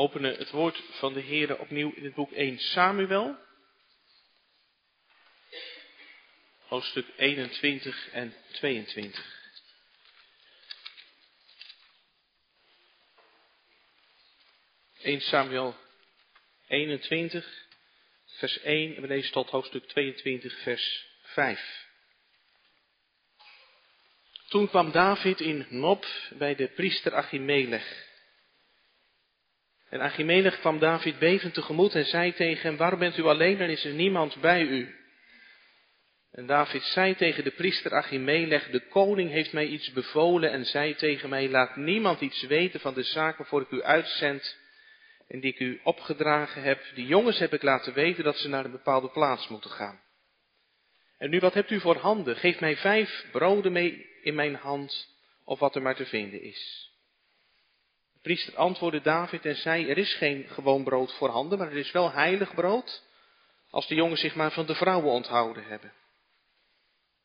openen het woord van de Heer opnieuw in het boek 1 Samuel. Hoofdstuk 21 en 22. ...1 Samuel 21, vers 1 en we lezen tot hoofdstuk 22, vers 5. Toen kwam David in Nob bij de priester Achimelech. En Achimelech kwam David bevend tegemoet en zei tegen hem, waarom bent u alleen en is er niemand bij u? En David zei tegen de priester Achimelech, de koning heeft mij iets bevolen en zei tegen mij, laat niemand iets weten van de zaak waarvoor ik u uitzend en die ik u opgedragen heb. Die jongens heb ik laten weten dat ze naar een bepaalde plaats moeten gaan. En nu, wat hebt u voor handen? Geef mij vijf broden mee in mijn hand, of wat er maar te vinden is. De priester antwoordde David en zei, er is geen gewoon brood voor handen, maar er is wel heilig brood, als de jongens zich maar van de vrouwen onthouden hebben.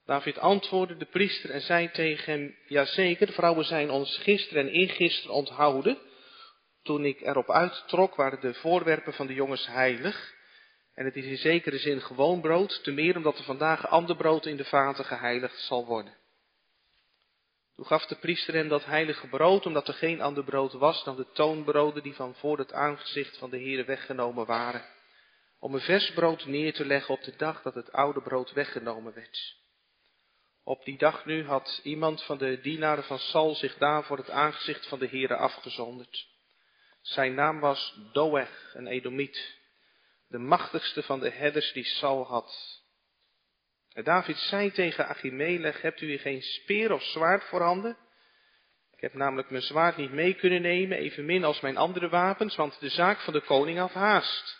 David antwoordde de priester en zei tegen hem, jazeker, vrouwen zijn ons gisteren en ingisteren onthouden. Toen ik erop uittrok, waren de voorwerpen van de jongens heilig. En het is in zekere zin gewoon brood, te meer omdat er vandaag ander brood in de vaten geheiligd zal worden. Toen gaf de priester hem dat heilige brood, omdat er geen ander brood was dan de toonbroden die van voor het aangezicht van de Heere weggenomen waren, om een vers brood neer te leggen op de dag dat het oude brood weggenomen werd. Op die dag nu had iemand van de dienaren van Sal zich daar voor het aangezicht van de Heere afgezonderd. Zijn naam was Doeg, een Edomiet, de machtigste van de herders die Sal had. En David zei tegen Achimelech, hebt u hier geen speer of zwaard voorhanden? Ik heb namelijk mijn zwaard niet mee kunnen nemen, evenmin als mijn andere wapens, want de zaak van de koning had haast.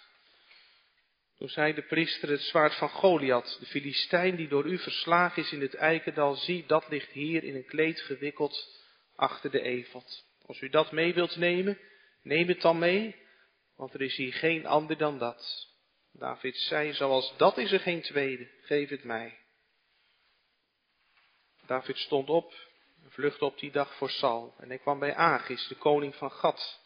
Toen zei de priester het zwaard van Goliath, de Filistijn die door u verslagen is in het eikendal, zie, dat ligt hier in een kleed gewikkeld achter de eveld. Als u dat mee wilt nemen, neem het dan mee, want er is hier geen ander dan dat. David zei, zoals dat is er geen tweede, geef het mij. David stond op en vluchtte op die dag voor Saul. En hij kwam bij Agis, de koning van Gad.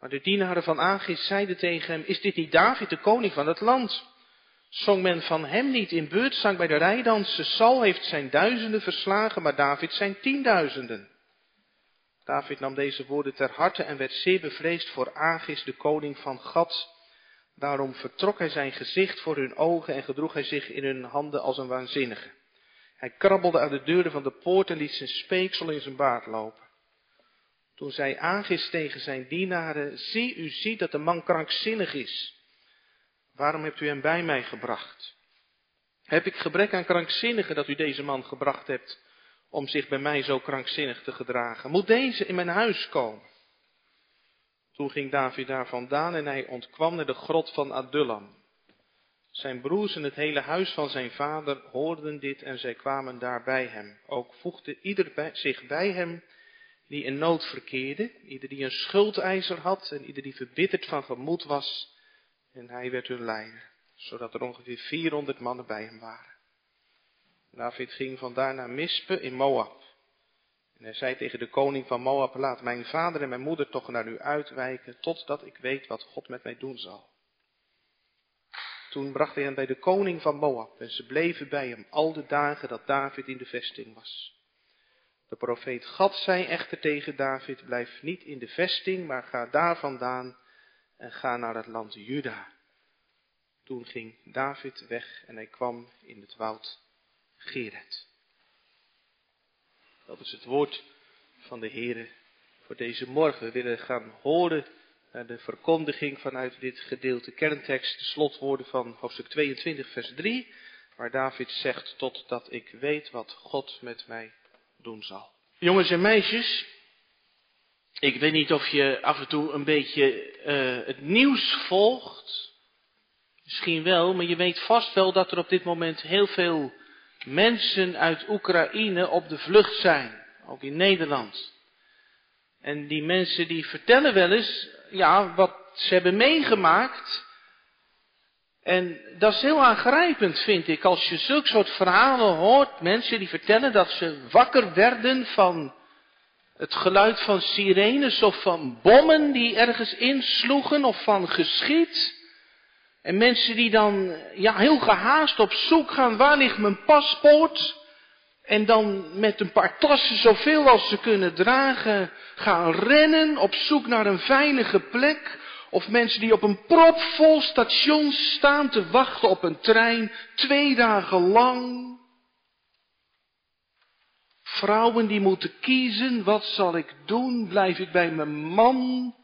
Maar de dienaren van Agis zeiden tegen hem, is dit niet David, de koning van het land? Zong men van hem niet in beurtzang bij de rijdansen? Saul heeft zijn duizenden verslagen, maar David zijn tienduizenden. David nam deze woorden ter harte en werd zeer bevreesd voor Agis, de koning van Gad. Daarom vertrok hij zijn gezicht voor hun ogen en gedroeg hij zich in hun handen als een waanzinnige. Hij krabbelde aan de deuren van de poort en liet zijn speeksel in zijn baard lopen. Toen zei Agis tegen zijn dienaren, zie, u ziet dat de man krankzinnig is. Waarom hebt u hem bij mij gebracht? Heb ik gebrek aan krankzinnigen dat u deze man gebracht hebt om zich bij mij zo krankzinnig te gedragen? Moet deze in mijn huis komen? Toen ging David daar vandaan en hij ontkwam naar de grot van Adullam. Zijn broers en het hele huis van zijn vader hoorden dit en zij kwamen daar bij hem. Ook voegde ieder zich bij hem die in nood verkeerde, ieder die een schuldeiser had en ieder die verbitterd van gemoed was. En hij werd hun leider, zodat er ongeveer 400 mannen bij hem waren. David ging vandaar naar Mispe in Moab. En hij zei tegen de koning van Moab, laat mijn vader en mijn moeder toch naar u uitwijken, totdat ik weet wat God met mij doen zal. Toen bracht hij hen bij de koning van Moab en ze bleven bij hem al de dagen dat David in de vesting was. De profeet Gad zei echter tegen David, blijf niet in de vesting, maar ga daar vandaan en ga naar het land Juda. Toen ging David weg en hij kwam in het woud Geret. Dat is het woord van de Heer voor deze morgen. We willen gaan horen naar de verkondiging vanuit dit gedeelte kerntekst, de slotwoorden van hoofdstuk 22, vers 3, waar David zegt, totdat ik weet wat God met mij doen zal. Jongens en meisjes, ik weet niet of je af en toe een beetje uh, het nieuws volgt. Misschien wel, maar je weet vast wel dat er op dit moment heel veel mensen uit Oekraïne op de vlucht zijn, ook in Nederland. En die mensen die vertellen wel eens, ja, wat ze hebben meegemaakt. En dat is heel aangrijpend, vind ik, als je zulke soort verhalen hoort, mensen die vertellen dat ze wakker werden van het geluid van sirenes of van bommen die ergens insloegen of van geschiet. En mensen die dan ja, heel gehaast op zoek gaan, waar ligt mijn paspoort? En dan met een paar tassen, zoveel als ze kunnen dragen, gaan rennen op zoek naar een veilige plek. Of mensen die op een propvol station staan te wachten op een trein, twee dagen lang. Vrouwen die moeten kiezen, wat zal ik doen? Blijf ik bij mijn man?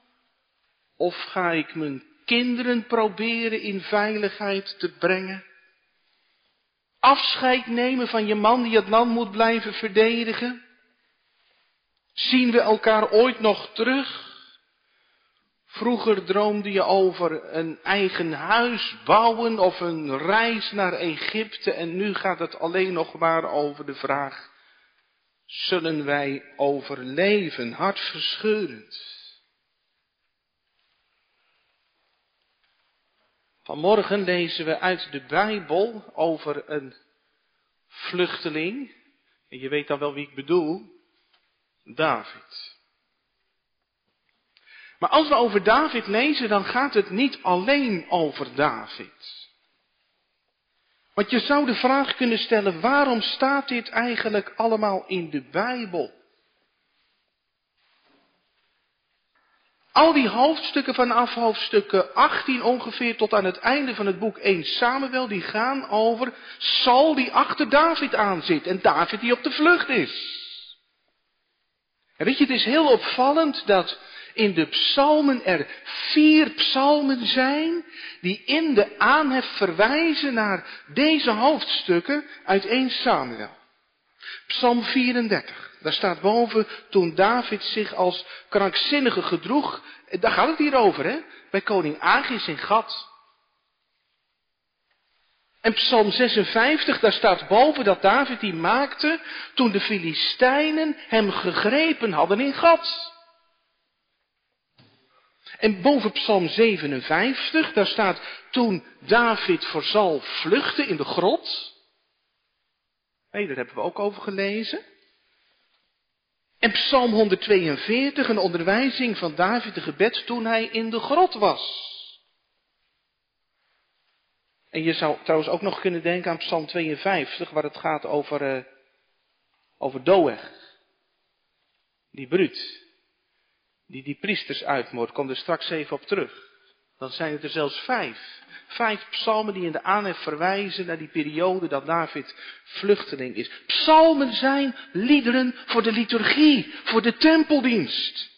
Of ga ik mijn kinderen proberen in veiligheid te brengen? Afscheid nemen van je man die het land moet blijven verdedigen? Zien we elkaar ooit nog terug? Vroeger droomde je over een eigen huis bouwen of een reis naar Egypte en nu gaat het alleen nog maar over de vraag, zullen wij overleven, hartverscheurend. Vanmorgen lezen we uit de Bijbel over een vluchteling. En je weet dan wel wie ik bedoel. David. Maar als we over David lezen, dan gaat het niet alleen over David. Want je zou de vraag kunnen stellen, waarom staat dit eigenlijk allemaal in de Bijbel? Al die hoofdstukken vanaf hoofdstukken 18 ongeveer tot aan het einde van het boek 1 Samuel, die gaan over Saul die achter David aan zit en David die op de vlucht is. En weet je, het is heel opvallend dat in de psalmen er vier psalmen zijn die in de aanhef verwijzen naar deze hoofdstukken uit 1 Samuel. Psalm 34. Daar staat boven, toen David zich als krankzinnige gedroeg, daar gaat het hier over, hè? Bij koning Agis in Gat. En Psalm 56, daar staat boven dat David die maakte toen de Filistijnen hem gegrepen hadden in Gat. En boven Psalm 57, daar staat toen David voor Sal vluchtte in de grot. Nee, daar hebben we ook over gelezen. En Psalm 142, een onderwijzing van David de gebed toen hij in de grot was. En je zou trouwens ook nog kunnen denken aan Psalm 52, waar het gaat over, uh, over Doeg. Die bruut. Die die priesters uitmoordt. Kom er straks even op terug. Dan zijn het er zelfs vijf. Vijf psalmen die in de aanhef verwijzen naar die periode dat David vluchteling is. Psalmen zijn liederen voor de liturgie, voor de tempeldienst.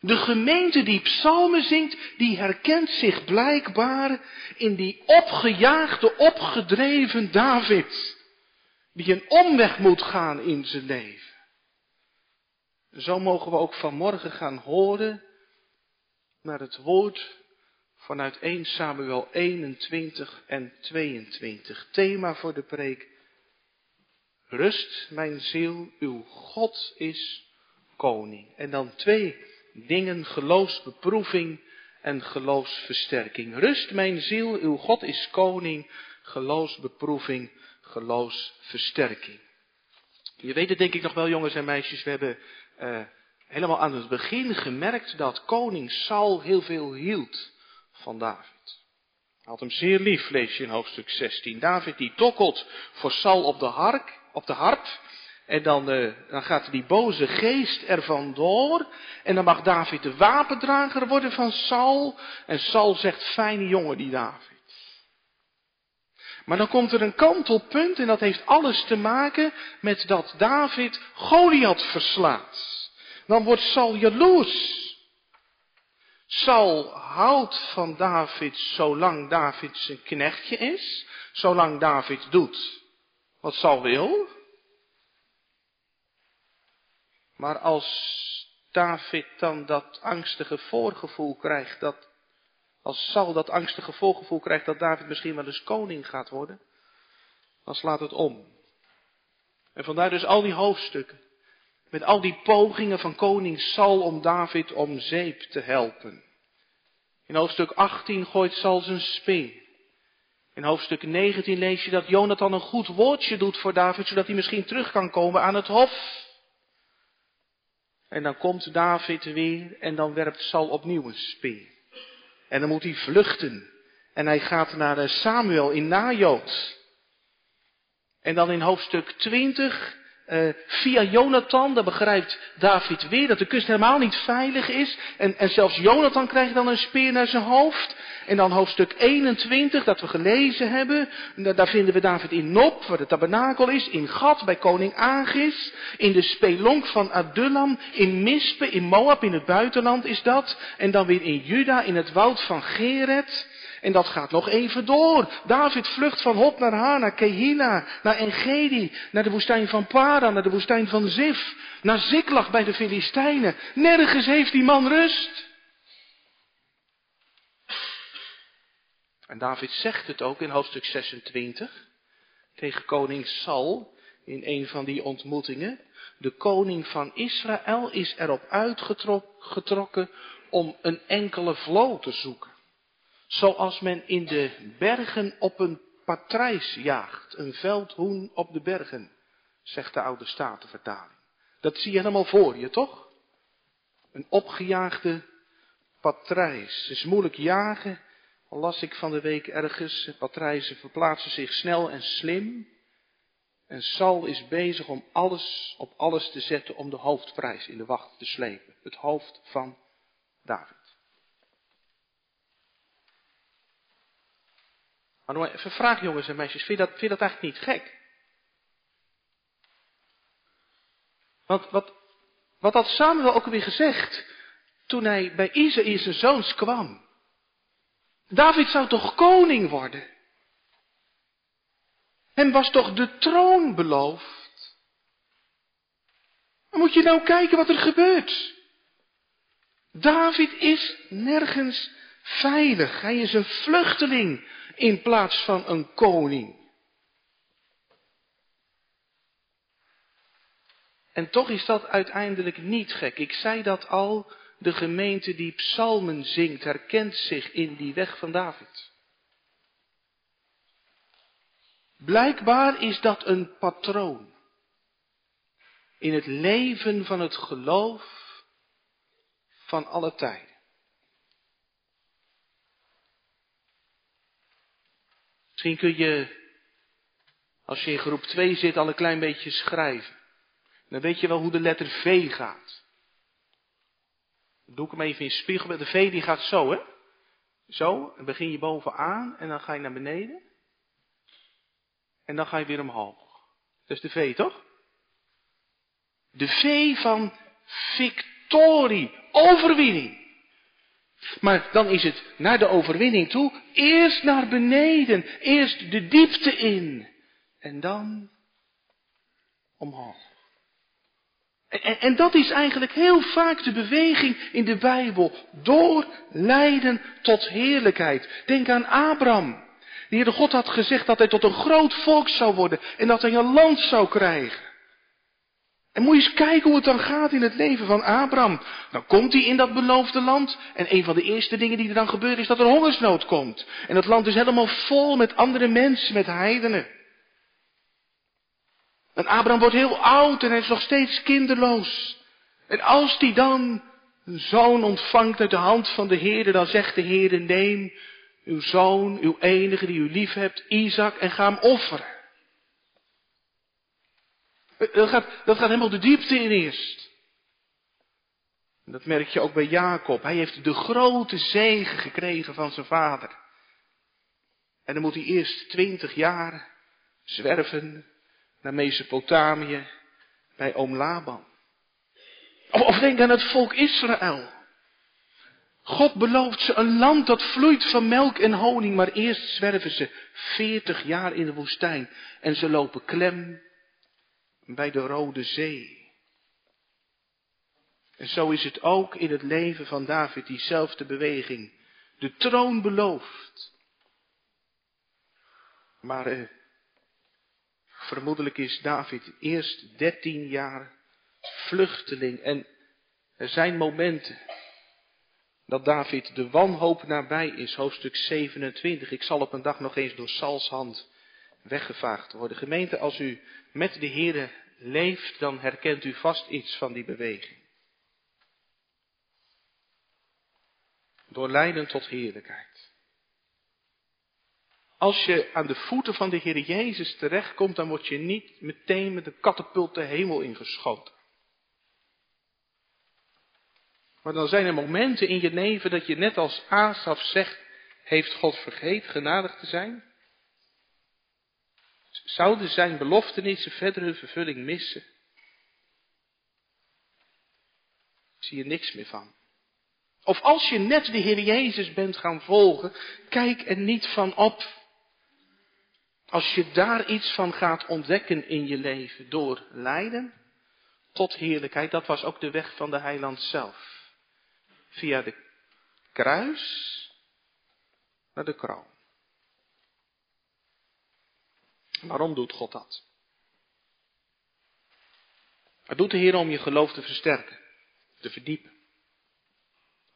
De gemeente die psalmen zingt, die herkent zich blijkbaar in die opgejaagde, opgedreven David. Die een omweg moet gaan in zijn leven. Zo mogen we ook vanmorgen gaan horen naar het woord vanuit 1 Samuel 21 en 22. Thema voor de preek. Rust, mijn ziel, uw God is koning. En dan twee dingen, geloofsbeproeving en geloofsversterking. Rust, mijn ziel, uw God is koning, geloofsbeproeving, geloofsversterking. Je weet het denk ik nog wel, jongens en meisjes, we hebben uh, helemaal aan het begin gemerkt dat koning Saul heel veel hield van David. Hij had hem zeer lief, lees je in hoofdstuk 16. David die tokkelt voor Saul op de, hark, op de harp. En dan, uh, dan gaat die boze geest er vandoor. En dan mag David de wapendrager worden van Saul. En Saul zegt, fijne jongen die David. Maar dan komt er een kantelpunt en dat heeft alles te maken met dat David Goliath verslaat. Dan wordt Saul jaloers. Saul houdt van David zolang David zijn knechtje is, zolang David doet wat Saul wil. Maar als David dan dat angstige voorgevoel krijgt, dat als Saul dat angstige voorgevoel krijgt dat David misschien wel eens koning gaat worden, dan slaat het om. En vandaar dus al die hoofdstukken. Met al die pogingen van koning Saul om David om zeep te helpen. In hoofdstuk 18 gooit Saul zijn spee. In hoofdstuk 19 lees je dat Jonathan een goed woordje doet voor David, zodat hij misschien terug kan komen aan het hof. En dan komt David weer en dan werpt Sal opnieuw een speer. En dan moet hij vluchten. En hij gaat naar Samuel in Najoot. En dan in hoofdstuk 20 uh, via Jonathan, dan begrijpt David weer dat de kust helemaal niet veilig is. En, en zelfs Jonathan krijgt dan een speer naar zijn hoofd. En dan hoofdstuk 21, dat we gelezen hebben. Daar vinden we David in Nop, waar de tabernakel is. In Gad, bij koning Agis. In de spelonk van Adullam. In Mispe, in Moab, in het buitenland is dat. En dan weer in Juda, in het woud van Geret. En dat gaat nog even door. David vlucht van Hop naar Haar, naar Kehina, naar Engedi, naar de woestijn van Para, naar de woestijn van Zif, naar Ziklag bij de Filistijnen. Nergens heeft die man rust. En David zegt het ook in hoofdstuk 26 tegen koning Sal in een van die ontmoetingen. De koning van Israël is erop uitgetrokken om een enkele vloot te zoeken. Zoals men in de bergen op een patrijs jaagt, een veldhoen op de bergen, zegt de oude statenvertaling. Dat zie je helemaal voor je, toch? Een opgejaagde patrijs. Het is moeilijk jagen, al las ik van de week ergens, patrijzen verplaatsen zich snel en slim. En Sal is bezig om alles op alles te zetten om de hoofdprijs in de wacht te slepen. Het hoofd van David. Maar nog even vraag jongens en meisjes, vind je, dat, vind dat eigenlijk niet gek? Want wat, wat had Samuel ook alweer gezegd toen hij bij Isaïe zijn zoons kwam? David zou toch koning worden? Hem was toch de troon beloofd? Moet je nou kijken wat er gebeurt? David is nergens veilig. Hij is een vluchteling in plaats van een koning. En toch is dat uiteindelijk niet gek. Ik zei dat al, de gemeente die psalmen zingt, herkent zich in die weg van David. Blijkbaar is dat een patroon in het leven van het geloof van alle tijden. Misschien kun je, als je in groep 2 zit, al een klein beetje schrijven. Dan weet je wel hoe de letter V gaat. Dan doe ik hem even in spiegel. De V die gaat zo, hè? Zo, dan begin je bovenaan en dan ga je naar beneden. En dan ga je weer omhoog. Dat is de V, toch? De V van victorie, overwinning. Maar dan is het naar de overwinning toe, eerst naar beneden, eerst de diepte in en dan omhoog. En, en, dat is eigenlijk heel vaak de beweging in de Bijbel. Door lijden tot heerlijkheid. Denk aan Abraham. De God had gezegd dat hij tot een groot volk zou worden en dat hij een land zou krijgen. En moet je eens kijken hoe het dan gaat in het leven van Abraham. Dan komt hij in dat beloofde land. En een van de eerste dingen die er dan gebeuren is dat er hongersnood komt. En dat land is helemaal vol met andere mensen, met heidenen. En Abraham wordt heel oud en hij is nog steeds kinderloos. En als hij dan een zoon ontvangt uit de hand van de Heer, dan zegt de Heer, neem uw zoon, uw enige die u lief hebt, Isaac, en ga hem offeren. Dat gaat, dat gaat helemaal de diepte in eerst. Dat merk je ook bij Jacob. Hij heeft de grote zegen gekregen van zijn vader. En dan moet hij eerst twintig jaar zwerven naar Mesopotamië bij oom Laban. Of, of denk aan het volk Israël. God belooft ze een land dat vloeit van melk en honing, maar eerst zwerven ze veertig jaar in de woestijn en ze lopen klem bij de Rode Zee. En zo is het ook in het leven van David, diezelfde beweging. De troon belooft. Maar eh, vermoedelijk is David eerst dertien jaar vluchteling. En er zijn momenten dat David de wanhoop nabij is, hoofdstuk 27. Ik zal op een dag nog eens door Sals hand weggevaagd worden. Gemeente, als u met de Here leeft, dan herkent u vast iets van die beweging. Door lijden tot heerlijkheid. Als je aan de voeten van de Heer Jezus terechtkomt, dan word je niet meteen met de katapult de hemel ingeschoten. Maar dan zijn er momenten in je leven dat je net als Asaf zegt, heeft God vergeet genadig te zijn? Zouden zijn beloftenissen verder hun vervulling missen? Zie je niks meer van. Of als je net de Heer Jezus bent gaan volgen, kijk er niet van op. Als je daar iets van gaat ontdekken in je leven door lijden tot heerlijkheid, dat was ook de weg van de heiland zelf. Via de kruis naar de kroon. Waarom doet God dat? Het doet de Heer om je geloof te versterken, te verdiepen.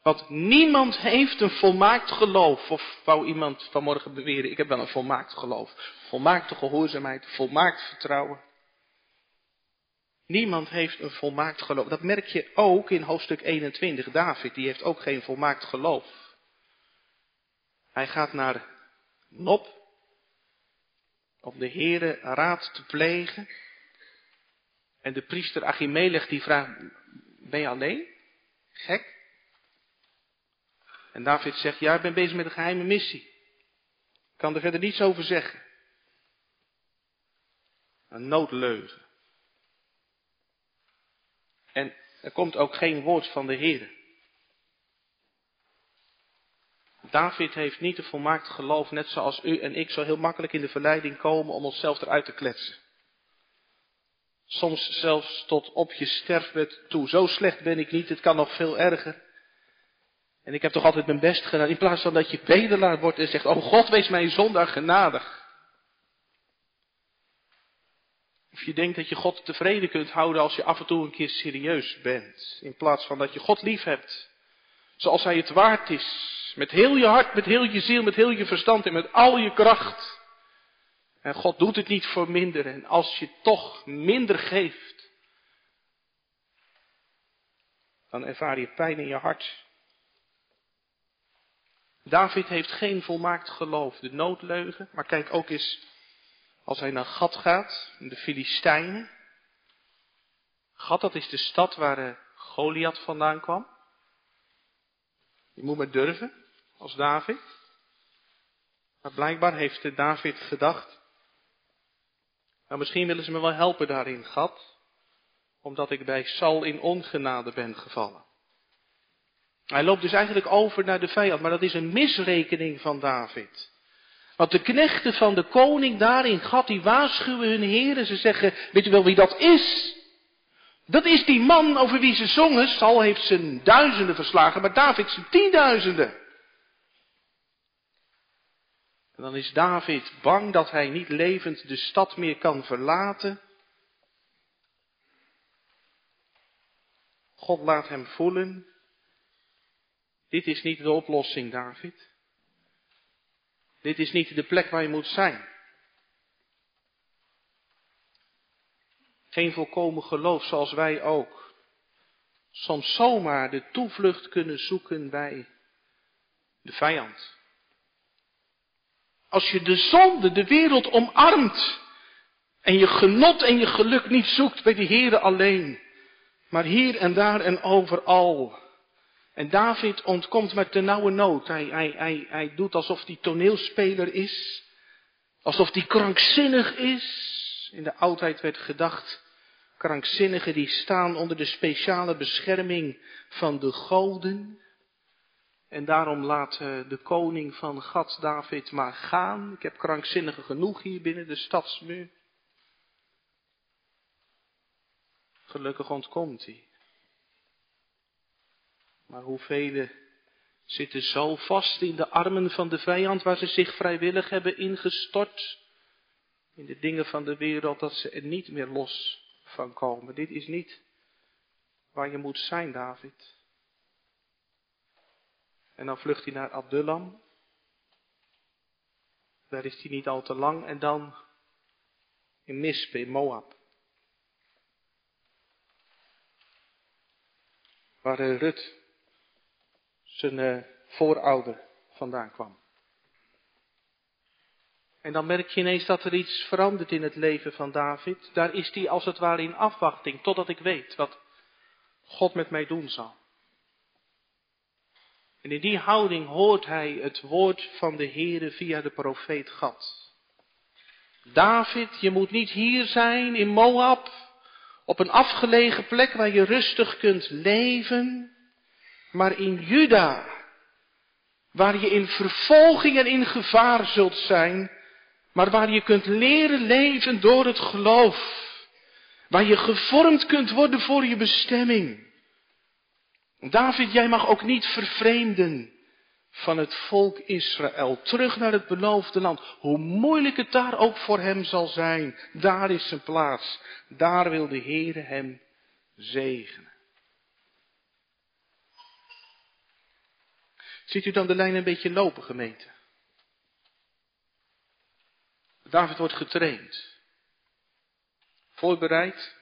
Want niemand heeft een volmaakt geloof. Of wou iemand vanmorgen beweren, ik heb wel een volmaakt geloof. Volmaakte gehoorzaamheid, volmaakt vertrouwen. Niemand heeft een volmaakt geloof. Dat merk je ook in hoofdstuk 21. David, die heeft ook geen volmaakt geloof. Hij gaat naar Nop om de Heere raad te plegen. En de priester Achimelech die vraagt, ben je alleen? Gek? En David zegt, ja, ik ben bezig met een geheime missie. Ik kan er verder niets over zeggen. Een noodleugen. En er komt ook geen woord van de Heer. David heeft niet een volmaakt geloof, net zoals u en ik zo heel makkelijk in de verleiding komen om onszelf eruit te kletsen. Soms zelfs tot op je sterfbed toe. Zo slecht ben ik niet, het kan nog veel erger. En ik heb toch altijd mijn best gedaan. In plaats van dat je bedelaar wordt en zegt, oh God, wees mij zondaar genadig. Of je denkt dat je God tevreden kunt houden als je af en toe een keer serieus bent. In plaats van dat je God lief hebt. Zoals Hij het waard is. Met heel je hart, met heel je ziel, met heel je verstand en met al je kracht. En God doet het niet voor minder. En als je toch minder geeft, dan ervaar je pijn in je hart. David heeft geen volmaakt geloof, de noodleugen. Maar kijk ook eens, als hij naar Gat gaat, de Filistijnen. Gat, dat is de stad waar eh, Goliath vandaan kwam. Je moet maar durven, als David. Maar blijkbaar heeft David gedacht, nou misschien willen ze me wel helpen daarin, Gat, omdat ik bij Sal in ongenade ben gevallen. Hij loopt dus eigenlijk over naar de vijand, maar dat is een misrekening van David. Want de knechten van de koning daar in Gat, die waarschuwen hun heren. Ze zeggen, weet u wel wie dat is? Dat is die man over wie ze zongen. Sal heeft zijn duizenden verslagen, maar David zijn tienduizenden. En dan is David bang dat hij niet levend de stad meer kan verlaten. God laat hem voelen dit is niet de oplossing, David. Dit is niet de plek waar je moet zijn. Geen volkomen geloof zoals wij ook. Soms zomaar de toevlucht kunnen zoeken bij de vijand. Als je de zonde, de wereld omarmt en je genot en je geluk niet zoekt bij de Heere alleen, maar hier en daar en overal en David ontkomt met de nauwe nood. Hij, hij, hij, hij doet alsof hij toneelspeler is. Alsof hij krankzinnig is. In de oudheid werd gedacht, krankzinnigen die staan onder de speciale bescherming van de goden. En daarom laat eh, de koning van Gad David maar gaan. Ik heb krankzinnigen genoeg hier binnen de stadsmuur. Gelukkig ontkomt hij. Maar hoeveel zitten zo vast in de armen van de vijand waar ze zich vrijwillig hebben ingestort in de dingen van de wereld dat ze er niet meer los van komen. Dit is niet waar je moet zijn, David. En dan vlucht hij naar Abdullam. Daar is hij niet al te lang. En dan in Mispe, in Moab. Waar Rut zijn uh, voorouder vandaan kwam. En dan merk je ineens dat er iets verandert in het leven van David. Daar is hij als het ware in afwachting, totdat ik weet wat God met mij doen zal. En in die houding hoort hij het woord van de Heere via de profeet Gad. David, je moet niet hier zijn in Moab, op een afgelegen plek waar je rustig kunt leven, maar in Juda, waar je in vervolging en in gevaar zult zijn, maar waar je kunt leren leven door het geloof. Waar je gevormd kunt worden voor je bestemming. David, jij mag ook niet vervreemden van het volk Israël. Terug naar het beloofde land. Hoe moeilijk het daar ook voor hem zal zijn. Daar is zijn plaats. Daar wil de Heere hem zegenen. Ziet u dan de lijn een beetje lopen, gemeente? David wordt getraind. Voorbereid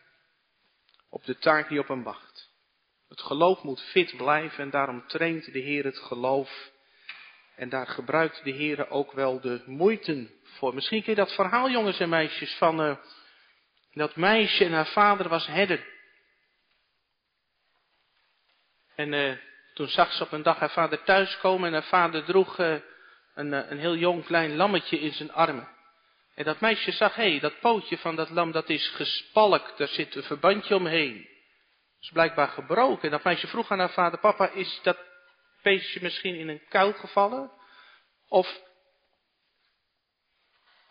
op de taak die op hem wacht. Het geloof moet fit blijven en daarom traint de Heer het geloof. En daar gebruikt de Heer ook wel de moeite voor. Misschien ken je dat verhaal, jongens en meisjes, van uh, dat meisje en haar vader was herder. En uh, toen zag ze op een dag haar vader thuiskomen en haar vader droeg uh, een, een heel jong klein lammetje in zijn armen. En dat meisje zag, hé, hey, dat pootje van dat lam, dat is gespalkt, daar zit een verbandje omheen. Is blijkbaar gebroken. En dat meisje vroeg aan haar vader, papa, is dat beestje misschien in een kuil gevallen? Of,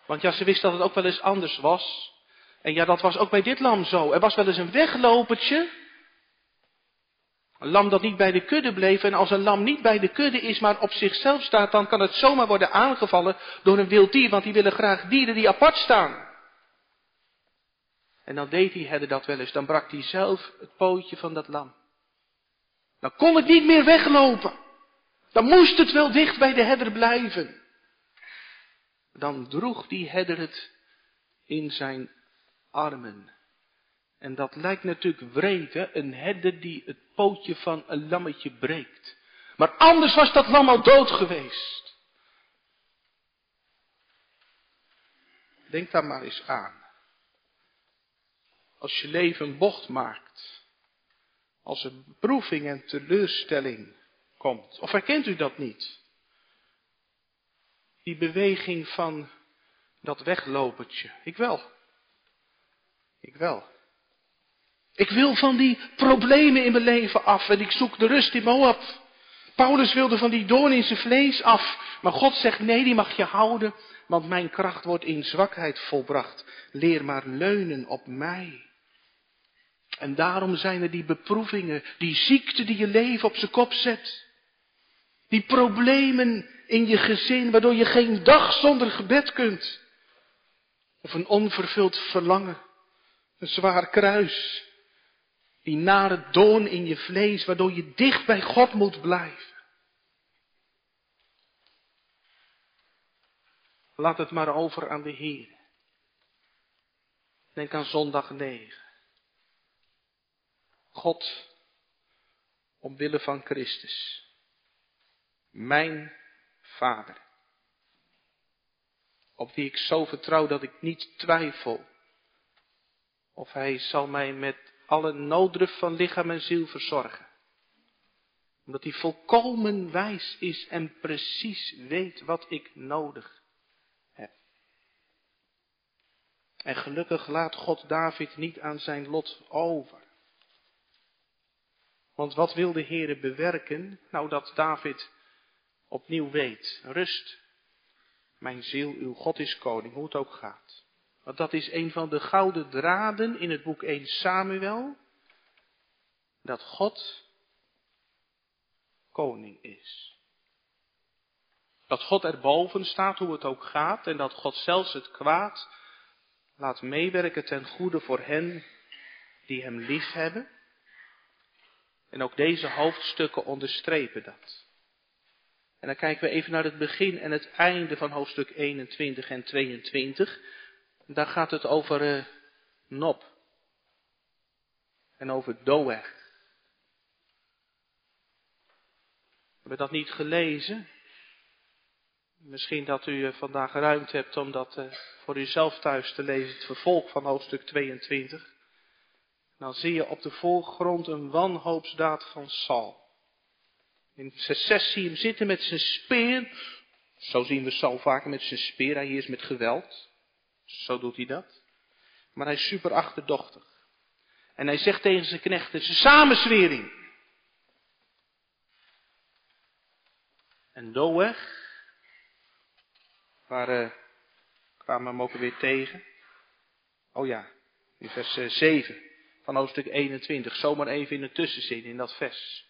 want ja, ze wist dat het ook wel eens anders was. En ja, dat was ook bij dit lam zo. Er was wel eens een weglopertje een lam dat niet bij de kudde bleef. En als een lam niet bij de kudde is, maar op zichzelf staat, dan kan het zomaar worden aangevallen door een wild dier. Want die willen graag dieren die apart staan. En dan deed die herder dat wel eens. Dan brak hij zelf het pootje van dat lam. Dan kon het niet meer weglopen. Dan moest het wel dicht bij de herder blijven. Dan droeg die herder het in zijn armen. En dat lijkt natuurlijk wreed, hè? Een herder die het pootje van een lammetje breekt. Maar anders was dat lam al dood geweest. Denk daar maar eens aan. Als je leven een bocht maakt. Als er beproeving en teleurstelling komt. Of herkent u dat niet? Die beweging van dat weglopertje. Ik wel. Ik wel. Ik wil van die problemen in mijn leven af en ik zoek de rust in Moab. Paulus wilde van die doorn in zijn vlees af. Maar God zegt, nee, die mag je houden, want mijn kracht wordt in zwakheid volbracht. Leer maar leunen op mij. En daarom zijn er die beproevingen, die ziekte die je leven op zijn kop zet. Die problemen in je gezin, waardoor je geen dag zonder gebed kunt. Of een onvervuld verlangen, een zwaar kruis, die nare doorn in je vlees, waardoor je dicht bij God moet blijven. Laat het maar over aan de Heer. Denk aan zondag 9. God, omwille van Christus, mijn Vader, op wie ik zo vertrouw dat ik niet twijfel of Hij zal mij met alle nooddruf van lichaam en ziel verzorgen. Omdat hij volkomen wijs is en precies weet wat ik nodig heb. En gelukkig laat God David niet aan zijn lot over. Want wat wil de Heere bewerken? Nou, dat David opnieuw weet. Rust, mijn ziel, uw God is koning, hoe het ook gaat. Want dat is een van de gouden draden in het boek 1 Samuel. Dat God koning is. Dat God erboven staat, hoe het ook gaat. En dat God zelfs het kwaad laat meewerken ten goede voor hen die hem lief hebben. En ook deze hoofdstukken onderstrepen dat. En dan kijken we even naar het begin en het einde van hoofdstuk 21 en 22. Daar gaat het over uh, Nop. En over Doeg. hebben dat niet gelezen. Misschien dat u vandaag ruimte hebt om dat eh, voor uzelf thuis te lezen, het vervolg van hoofdstuk 22. Dan zie je op de voorgrond een wanhoopsdaad van Saul. In 6 zie je hem zitten met zijn speer. Zo zien we Saul vaker met zijn speer. Hij is met geweld. Zo doet hij dat. Maar hij is super achterdochtig. En hij zegt tegen zijn knechten, het samenzwering. En Doeg, waar uh, kwamen we hem ook weer tegen? Oh ja, in vers 7 eh, van hoofdstuk 21. Zomaar even in de tussenzin, in dat vers.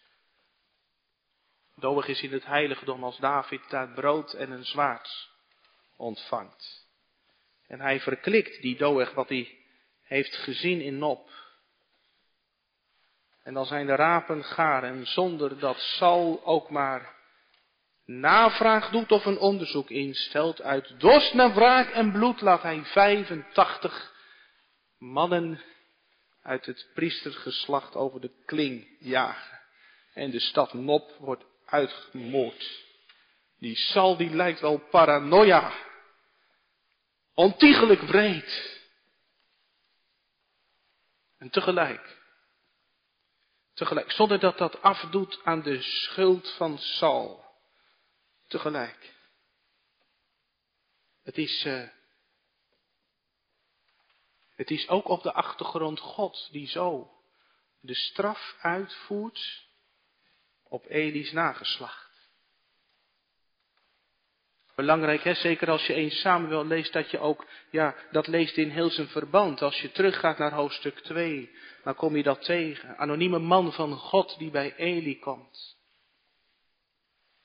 Doeg is in het heiligdom als David daar brood en een zwaard ontvangt. En hij verklikt die Doeg wat hij heeft gezien in Nop. En dan zijn de rapen gaar en zonder dat Saul ook maar navraag doet of een onderzoek instelt, uit dorst naar wraak en bloed laat hij 85 mannen uit het priestergeslacht over de kling jagen. En de stad Nop wordt uitgemoord. Die Sal die lijkt wel paranoia. Ontiegelijk wreed. En tegelijk, tegelijk, zonder dat dat afdoet aan de schuld van Saul. Tegelijk. Het is, uh, het is ook op de achtergrond God die zo de straf uitvoert op Eli's nageslacht. Belangrijk, hè? zeker als je 1 Samuel leest, dat je ook, ja, dat leest in heel zijn verband. Als je teruggaat naar hoofdstuk 2, dan kom je dat tegen. Anonieme man van God die bij Eli komt.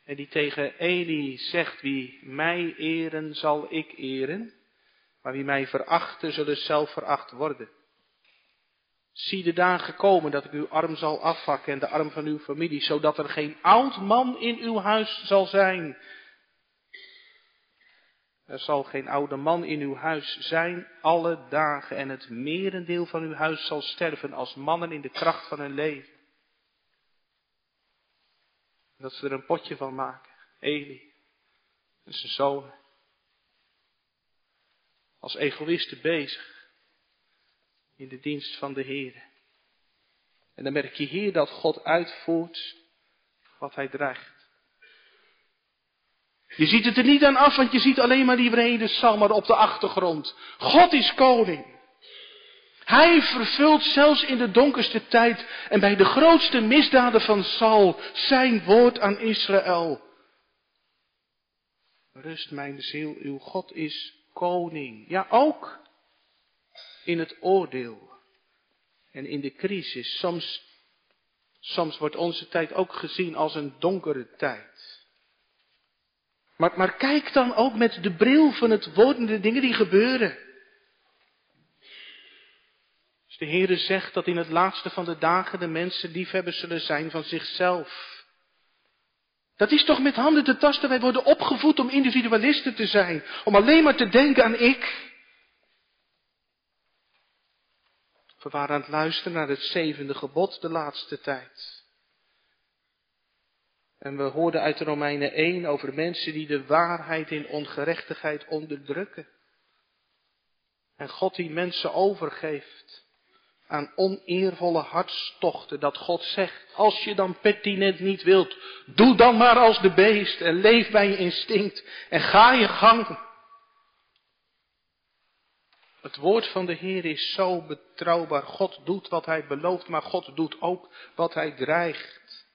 En die tegen Eli zegt, wie mij eren, zal ik eren. Maar wie mij verachten, zullen zelf veracht worden. Zie de dagen komen dat ik uw arm zal afhakken en de arm van uw familie, zodat er geen oud man in uw huis zal zijn. Er zal geen oude man in uw huis zijn alle dagen en het merendeel van uw huis zal sterven als mannen in de kracht van hun leven. Dat ze er een potje van maken. Eli en zijn zonen. Als egoïsten bezig in de dienst van de Heer. En dan merk je hier dat God uitvoert wat hij dreigt. Je ziet het er niet aan af, want je ziet alleen maar die vrede Salmer op de achtergrond. God is koning. Hij vervult zelfs in de donkerste tijd en bij de grootste misdaden van Saul zijn woord aan Israël. Rust mijn ziel, uw God is koning. Ja, ook in het oordeel en in de crisis. Soms, soms wordt onze tijd ook gezien als een donkere tijd. Maar, maar kijk dan ook met de bril van het woord en de dingen die gebeuren. Als de Heere zegt dat in het laatste van de dagen de mensen liefhebbers zullen zijn van zichzelf. Dat is toch met handen te tasten. Wij worden opgevoed om individualisten te zijn. Om alleen maar te denken aan ik. We waren aan het luisteren naar het zevende gebod de laatste tijd. En we hoorden uit Romeinen 1 over mensen die de waarheid in ongerechtigheid onderdrukken. En God die mensen overgeeft aan oneervolle hartstochten. Dat God zegt, als je dan pertinent niet wilt, doe dan maar als de beest en leef bij je instinct en ga je gang. Het woord van de Heer is zo betrouwbaar. God doet wat hij belooft, maar God doet ook wat hij dreigt.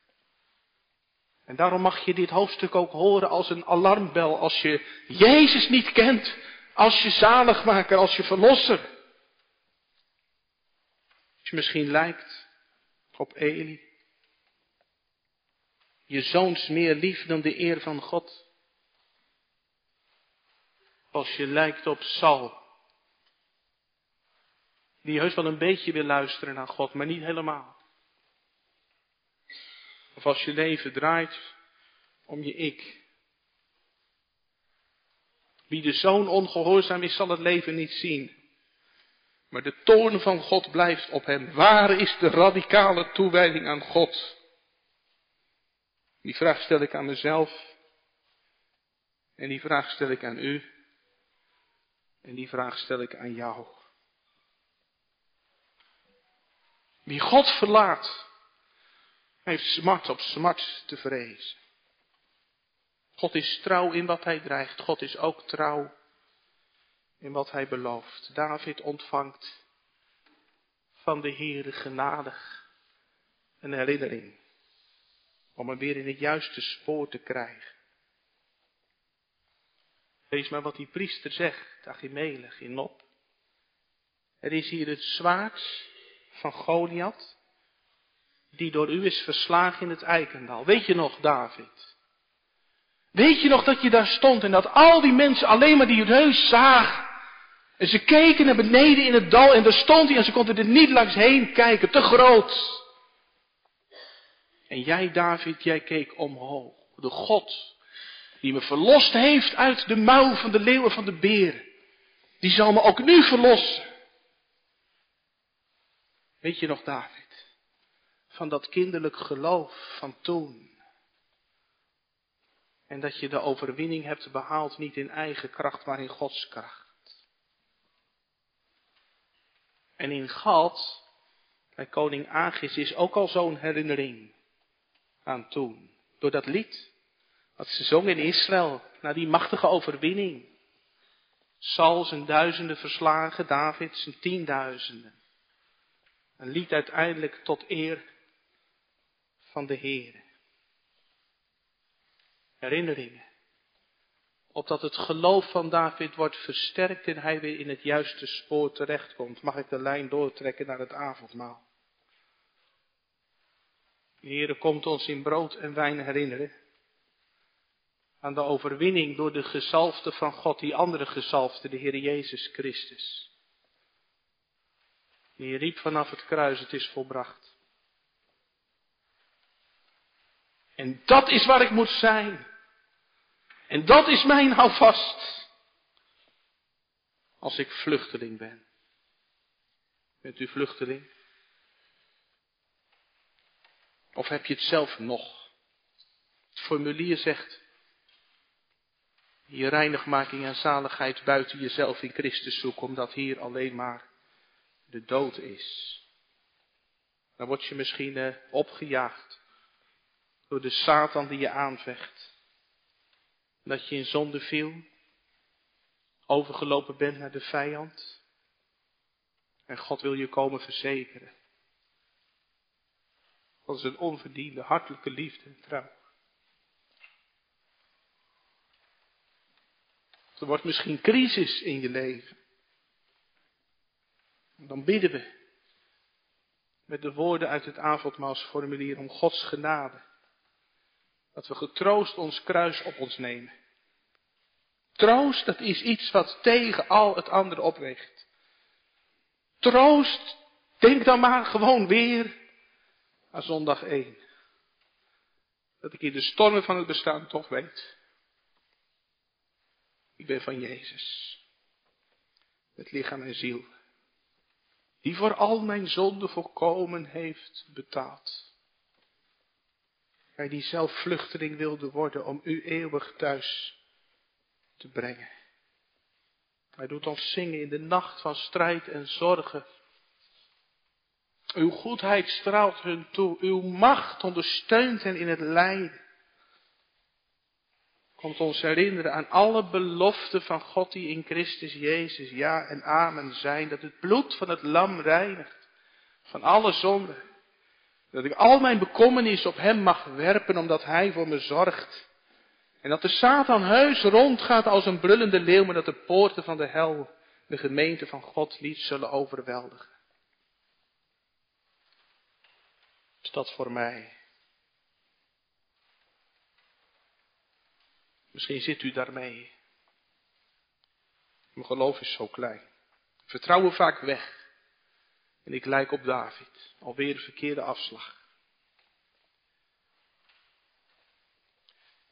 En daarom mag je dit hoofdstuk ook horen als een alarmbel als je Jezus niet kent, als je zaligmaker, als je verlosser. Je misschien lijkt op Eli. Je zoons meer lief dan de eer van God. Als je lijkt op Saul die heus wel een beetje wil luisteren naar God, maar niet helemaal. Of als je leven draait om je ik. Wie de zoon ongehoorzaam is, zal het leven niet zien. Maar de toorn van God blijft op hem. Waar is de radicale toewijding aan God? Die vraag stel ik aan mezelf. En die vraag stel ik aan u. En die vraag stel ik aan jou. Wie God verlaat, heeft smart op smart te vrezen. God is trouw in wat hij dreigt. God is ook trouw in wat hij belooft. David ontvangt van de Heere genadig een herinnering. Om hem weer in het juiste spoor te krijgen. Lees maar wat die priester zegt, Achimelech in Nop. Er is hier het zwaard van Goliath, die door u is verslagen in het eikendal. Weet je nog, David? Weet je nog dat je daar stond en dat al die mensen alleen maar die reus zagen? En ze keken naar beneden in het dal en daar stond hij en ze konden er niet langs heen kijken, te groot. En jij, David, jij keek omhoog. De God die me verlost heeft uit de mouw van de leeuwen van de beren. Die zal me ook nu verlossen. Weet je nog, David? Van dat kinderlijk geloof van toen. En dat je de overwinning hebt behaald niet in eigen kracht, maar in Gods kracht. En in Gad, bij koning Agis, is ook al zo'n herinnering aan toen. Door dat lied wat ze zongen in Israël, na die machtige overwinning. Saul zijn duizenden verslagen, David zijn tienduizenden. Een lied uiteindelijk tot eer van de Heer. Herinneringen. Opdat het geloof van David wordt versterkt en hij weer in het juiste spoor terechtkomt. Mag ik de lijn doortrekken naar het avondmaal. De Heer komt ons in brood en wijn herinneren aan de overwinning door de gezalfde van God, die andere gezalfde, de Heer Jezus Christus. Die riep vanaf het kruis, het is volbracht. En dat is waar ik moet zijn. En dat is mijn houvast. Als ik vluchteling ben. Bent u vluchteling? Of heb je het zelf nog? Het formulier zegt, je reinigmaking en zaligheid buiten jezelf in Christus zoeken, omdat hier alleen maar de dood is. Dan word je misschien eh, opgejaagd door de Satan die je aanvecht. Dat je in zonde viel, overgelopen bent naar de vijand. En God wil je komen verzekeren. Dat is een onverdiende, hartelijke liefde en trouw. Er wordt misschien crisis in je leven. Dan bidden we met de woorden uit het avondmaalsformulier om Gods genade. Dat we getroost ons kruis op ons nemen. Troost, dat is iets wat tegen al het andere opweegt. Troost, denk dan maar gewoon weer aan zondag 1. Dat ik in de stormen van het bestaan toch weet ik ben van Jezus. Met lichaam en ziel. Die voor al mijn zonden volkomen heeft betaald. Hij die zelf vluchteling wilde worden om u eeuwig thuis te brengen. Hij doet ons zingen in de nacht van strijd en zorgen. Uw goedheid straalt hun toe. Uw macht ondersteunt hen in het lijden komt ons herinneren aan alle beloften van God die in Christus Jezus ja en amen zijn. Dat het bloed van het lam reinigt van alle zonden. Dat ik al mijn bekommernis op Hem mag werpen omdat Hij voor me zorgt. En dat de Satan heus rondgaat als een brullende leeuw, maar dat de poorten van de hel de gemeente van God niet zullen overweldigen. Is dat voor mij? Misschien zit u daarmee. Mijn geloof is zo klein. Vertrouwen vaak weg. En ik lijk op David. Alweer de verkeerde afslag.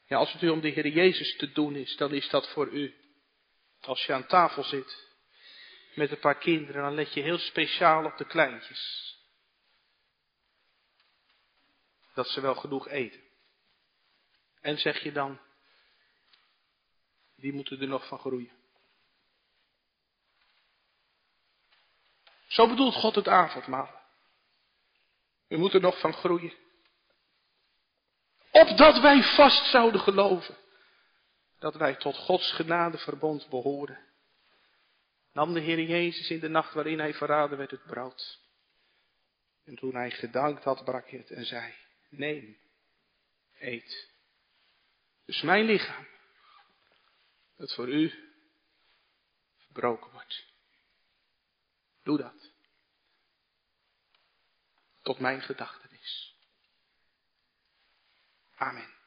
Ja, als het u om de Heer Jezus te doen is, dan is dat voor u. Als je aan tafel zit met een paar kinderen, dan let je heel speciaal op de kleintjes. Dat ze wel genoeg eten. En zeg je dan, die moeten er nog van groeien. Zo bedoelt God het avondmaal. We moeten nog van groeien. Opdat wij vast zouden geloven dat wij tot Gods genadeverbond behoren. Nam de Heer Jezus in de nacht waarin hij verraden werd het brood. En toen hij gedankt had, brak hij het en zei, neem, eet. Dus mijn lichaam, dat voor u verbroken wordt. Doe dat. Tot mijn gedachtenis. Amen.